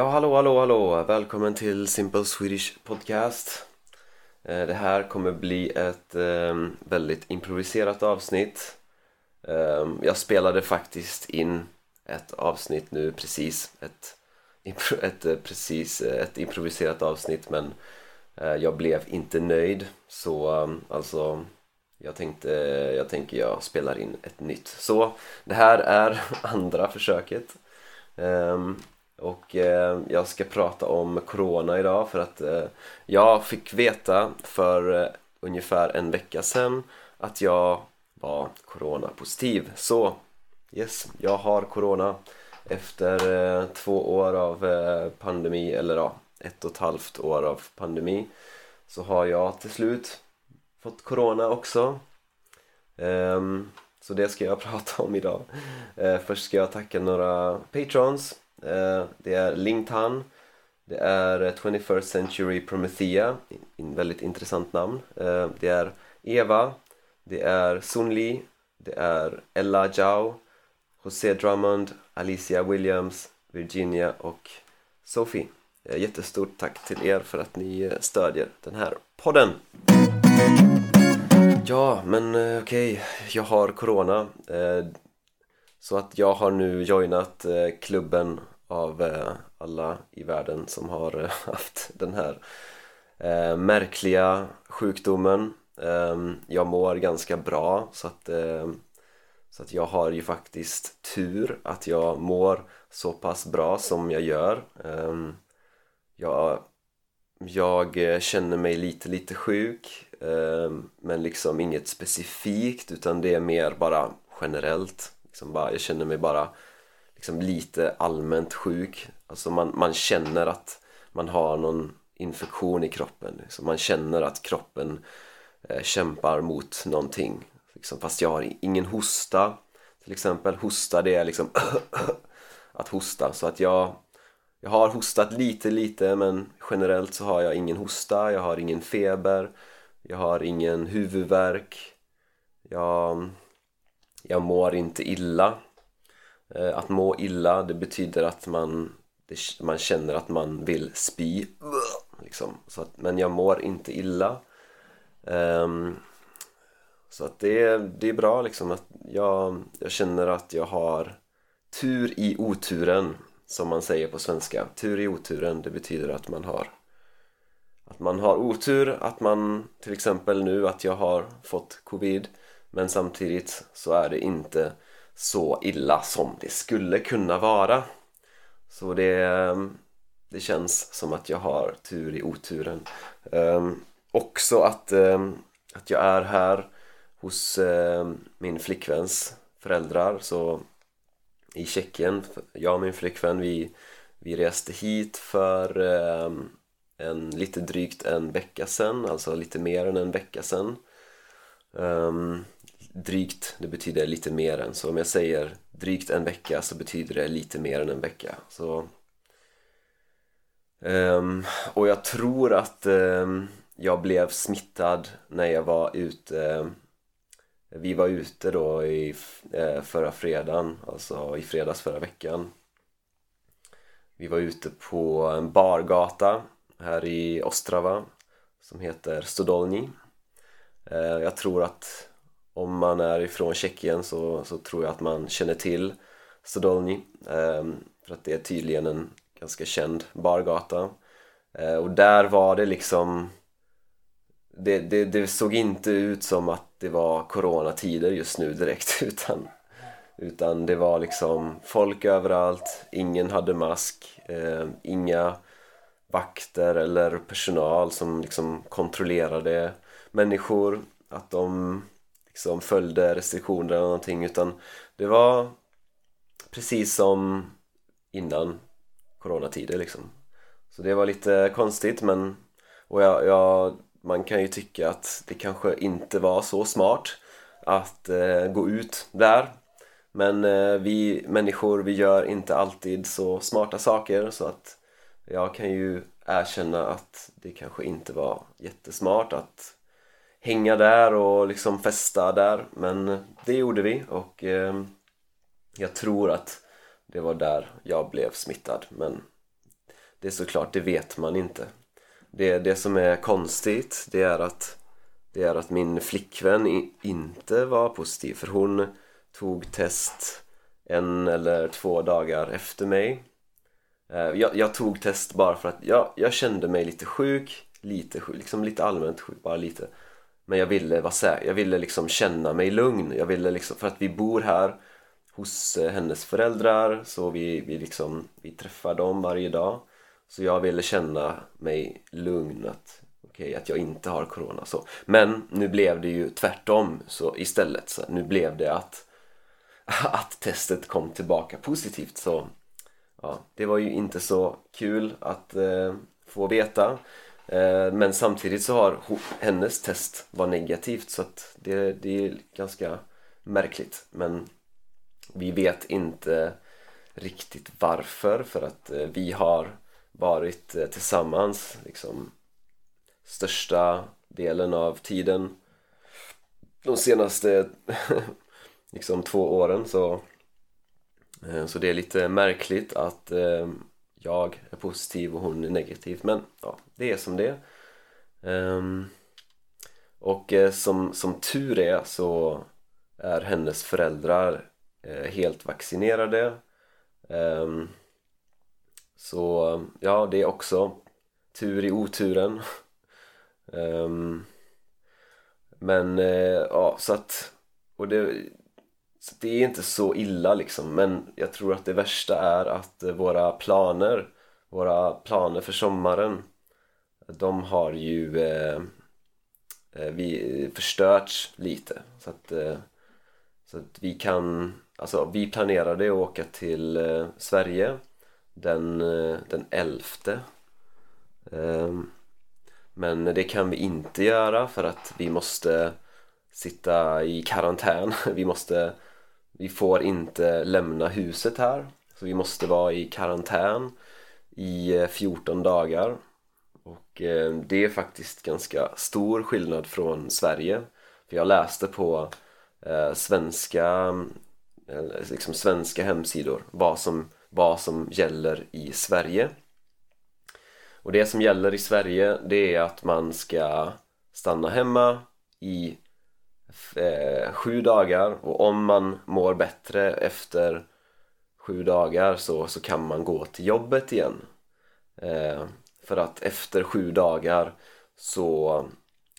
Ja, hallå, hallå, hallå! Välkommen till Simple Swedish Podcast. Eh, det här kommer bli ett ehm, väldigt improviserat avsnitt. Ehm, jag spelade faktiskt in ett avsnitt nu precis, ett, ett, eh, precis, eh, ett improviserat avsnitt men jag blev inte nöjd så ehm, alltså jag tänkte, jag tänker jag spelar in ett nytt. Så det här är andra försöket. Och eh, jag ska prata om Corona idag för att eh, jag fick veta för eh, ungefär en vecka sedan att jag var Corona-positiv. Så yes, jag har Corona efter eh, två år av eh, pandemi, eller ja, ett och ett halvt år av pandemi så har jag till slut fått Corona också. Um, så det ska jag prata om idag. Uh, först ska jag tacka några patrons Eh, det är Lingtan Det är eh, 21st Century Promethea, en väldigt intressant namn. Eh, det är Eva, det är Sun Li, det är Ella Zhao, José Drummond, Alicia Williams, Virginia och Sophie. Jättestort tack till er för att ni stödjer den här podden. Ja, men okej, okay. jag har Corona. Så att jag har nu joinat eh, klubben av eh, alla i världen som har eh, haft den här märkliga sjukdomen. Ehm, jag mår ganska bra så att, så att jag har ju faktiskt tur att jag mår så pass bra som jag gör. Ehm, jag, jag känner mig lite lite sjuk ehm, men liksom inget specifikt utan det är mer bara generellt liksom bara, jag känner mig bara liksom lite allmänt sjuk. Alltså man, man känner att man har någon infektion i kroppen liksom. Man känner att kroppen eh, kämpar mot någonting liksom, fast jag har ingen hosta till exempel. Hosta det är liksom att hosta. Så att jag jag har hostat lite lite men generellt så har jag ingen hosta, jag har ingen feber. Jag har ingen huvudvärk. Jag, jag mår inte illa. Eh, att må illa, det betyder att man, man känner att man vill spy. Liksom. så att, Men jag mår inte illa. Um, Så att det, det är bra liksom att jag, jag känner att jag har tur i oturen som man säger på svenska. Tur i oturen, det betyder att man har att man har otur, att man till exempel nu att jag har fått covid men samtidigt så är det inte så illa som det skulle kunna vara. Så det, ehm, det känns som att jag har tur i oturen. Um, också att, um, att jag är här hos um, min flickväns föräldrar. Så i Tjeckien, jag och min flickvän vi, vi reste hit för en, lite drygt en vecka sedan, alltså lite mer än en vecka sedan drygt, det betyder lite mer än. Så om jag säger drygt en vecka så betyder det lite mer än en vecka. Så, um, och jag tror att um, jag blev smittad när jag var ute vi var ute då i eh, förra fredagen, alltså i fredags förra veckan vi var ute på en bargata här i Ostrava som heter Stodolny. Eh, jag tror att om man är ifrån Tjeckien så, så tror jag att man känner till Sodolny ehm, för att det är tydligen en ganska känd bargata. Eh, och där var det liksom det, det, det, såg inte ut som att det var coronatider just nu direkt utan, utan det var liksom folk överallt, ingen hade mask, eh, inga vakter eller personal som liksom kontrollerade människor att de liksom följde restriktioner eller någonting utan det var precis som innan coronatider liksom. Så det var lite konstigt men och jag, jag, man kan ju tycka att det kanske inte var så smart att eh, gå ut där. Men eh, vi människor vi gör inte alltid så smarta saker så att jag kan ju erkänna att det kanske inte var jättesmart att hänga där och liksom festa där. Men det gjorde vi och eh, jag tror att det var där jag blev smittad. Men det är såklart, det vet man inte. Det, det som är konstigt, det är att det är att min flickvän inte var positiv. För hon tog test en eller två dagar efter mig. Eh, jag, jag tog test bara för att jag, jag kände mig lite sjuk lite sjuk, liksom lite allmänt sjuk, bara lite men jag ville vara säker, jag ville liksom känna mig lugn. Jag ville liksom, för att vi bor här hos eh, hennes föräldrar så vi, vi liksom, vi träffar dem varje dag. Så jag ville känna mig lugn att okay, att jag inte har corona. Så men nu blev det ju tvärtom. Så istället så nu blev det att att testet kom tillbaka positivt. Så ja, det var ju inte så kul att eh, få veta. Eh, men samtidigt så har hennes test var negativt så att det, det är ganska märkligt. Men vi vet inte riktigt varför för att eh, vi har varit eh, tillsammans liksom största delen av tiden. De senaste liksom två åren så så det är lite märkligt att jag är positiv och hon är negativ men ja, det är som det um, och eh, som, som tur är så är hennes föräldrar eh, helt vaccinerade. Um, så ja, det är också tur i oturen. Um, men eh, ja, så att och det, så det är inte så illa liksom men jag tror att det värsta är att eh, våra planer våra planer för sommaren de har ju eh, eh vi eh, förstörts lite. Så att, eh, så att vi kan Alltså vi planerade att åka till eh, Sverige den, eh, den 11 eh, Men det kan vi inte göra för att vi måste sitta i karantän. Vi måste vi får inte lämna huset här. Så vi måste vara i karantän i eh, 14 dagar. Och eh, det är faktiskt ganska stor skillnad från Sverige. För jag läste på eh, svenska liksom svenska hemsidor vad som, vad som gäller i Sverige. Och det som gäller i Sverige det är att man ska stanna hemma i eh, sju dagar. Och om man mår bättre efter sju dagar så, så kan man gå till jobbet igen. Eh, för att efter sju dagar så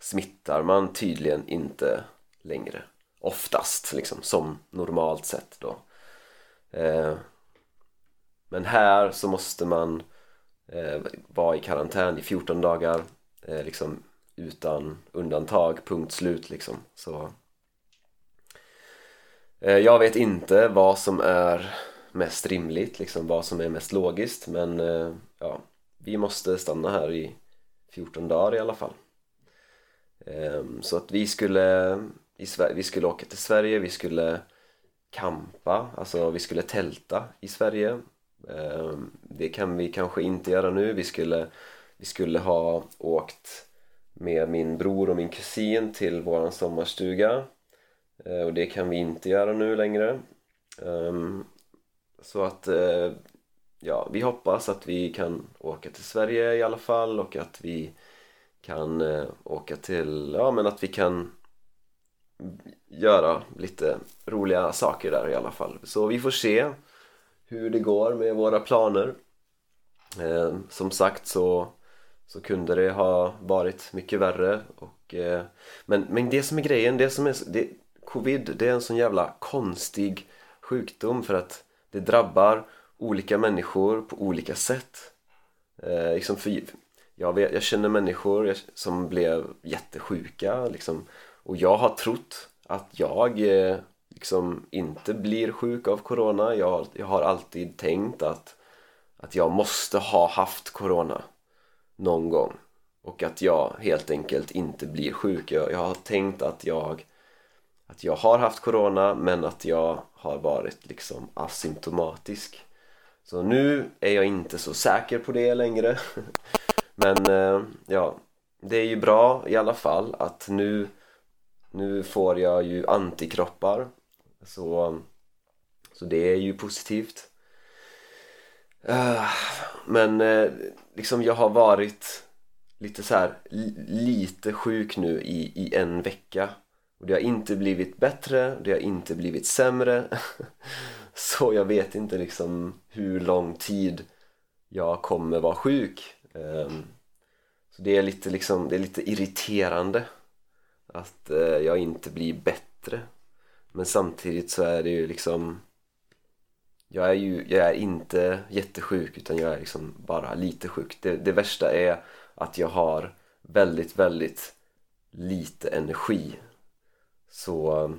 smittar man tydligen inte längre. Oftast liksom som normalt sett då. Eh, men här så måste man eh, vara i karantän i 14 dagar eh, liksom utan undantag, punkt slut liksom. Så eh, jag vet inte vad som är mest rimligt, liksom vad som är mest logiskt men eh, ja, vi måste stanna här i 14 dagar i alla fall. Ehm, så att vi skulle vi skulle åka till Sverige, vi skulle kampa, alltså vi skulle tälta i Sverige. Ehm, det kan vi kanske inte göra nu, vi skulle, vi skulle ha åkt med min bror och min kusin till våran sommarstuga. Eh, och det kan vi inte göra nu längre. Ehm, så att eh, ja, vi hoppas att vi kan åka till Sverige i alla fall och att vi kan eh, åka till, ja men att vi kan göra lite roliga saker där i alla fall. Så vi får se hur det går med våra planer. Ehm, som sagt så, så kunde det ha varit mycket värre och, eh, men, men det som är grejen, det som är det, covid det är en sån jävla konstig sjukdom för att det drabbar olika människor på olika sätt. Eh, liksom för, jag, vet, jag känner människor som blev jättesjuka liksom. Och jag har trott att jag eh, liksom inte blir sjuk av corona. Jag, jag har alltid tänkt att, att jag måste ha haft corona någon gång och att jag helt enkelt inte blir sjuk. Jag, jag har tänkt att jag, att jag har haft corona men att jag har varit liksom asymptomatisk. Så nu är jag inte så säker på det längre. men eh, ja, det är ju bra i alla fall att nu nu får jag ju antikroppar så, så det är ju positivt uh, men eh, liksom jag har varit lite så här lite sjuk nu i, i en vecka. Och det har inte blivit bättre, det har inte blivit sämre. Så jag vet inte liksom hur lång tid jag kommer vara sjuk. Um, så det är lite liksom, det är lite irriterande att uh, jag inte blir bättre. Men samtidigt så är det ju liksom jag är ju jag är inte jättesjuk utan jag är liksom bara lite sjuk. Det, det värsta är att jag har väldigt, väldigt lite energi. Så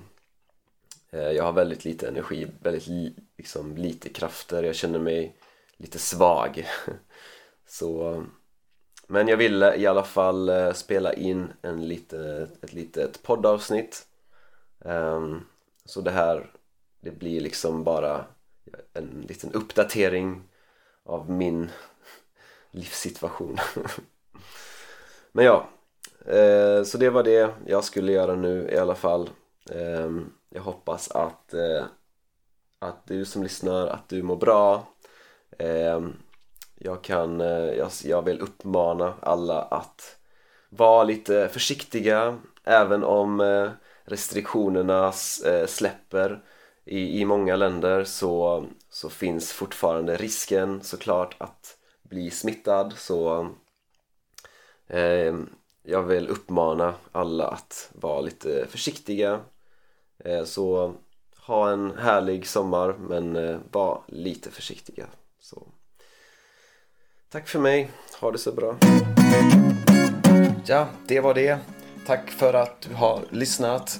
eh, jag har väldigt lite energi, väldigt li, liksom, lite krafter, jag känner mig lite svag. Så men jag ville i alla fall eh, spela in en lite, ett litet poddavsnitt. Um, så det här det blir liksom bara en liten uppdatering av min livssituation. Men ja eh, så det var det jag skulle göra nu i alla fall. Ehm, jag hoppas att eh, att du som lyssnar att du mår bra. Ehm, jag kan eh, jag, vill uppmana alla att vara lite försiktiga även om restriktionerna eh, släpper i, i många länder så, så finns fortfarande risken såklart att bli smittad. Så eh, jag vill uppmana alla att vara lite försiktiga. Eh, så ha en härlig sommar men eh, var lite försiktiga. Så. Tack för mig, ha det så bra. Ja, det var det. Tack för att du har lyssnat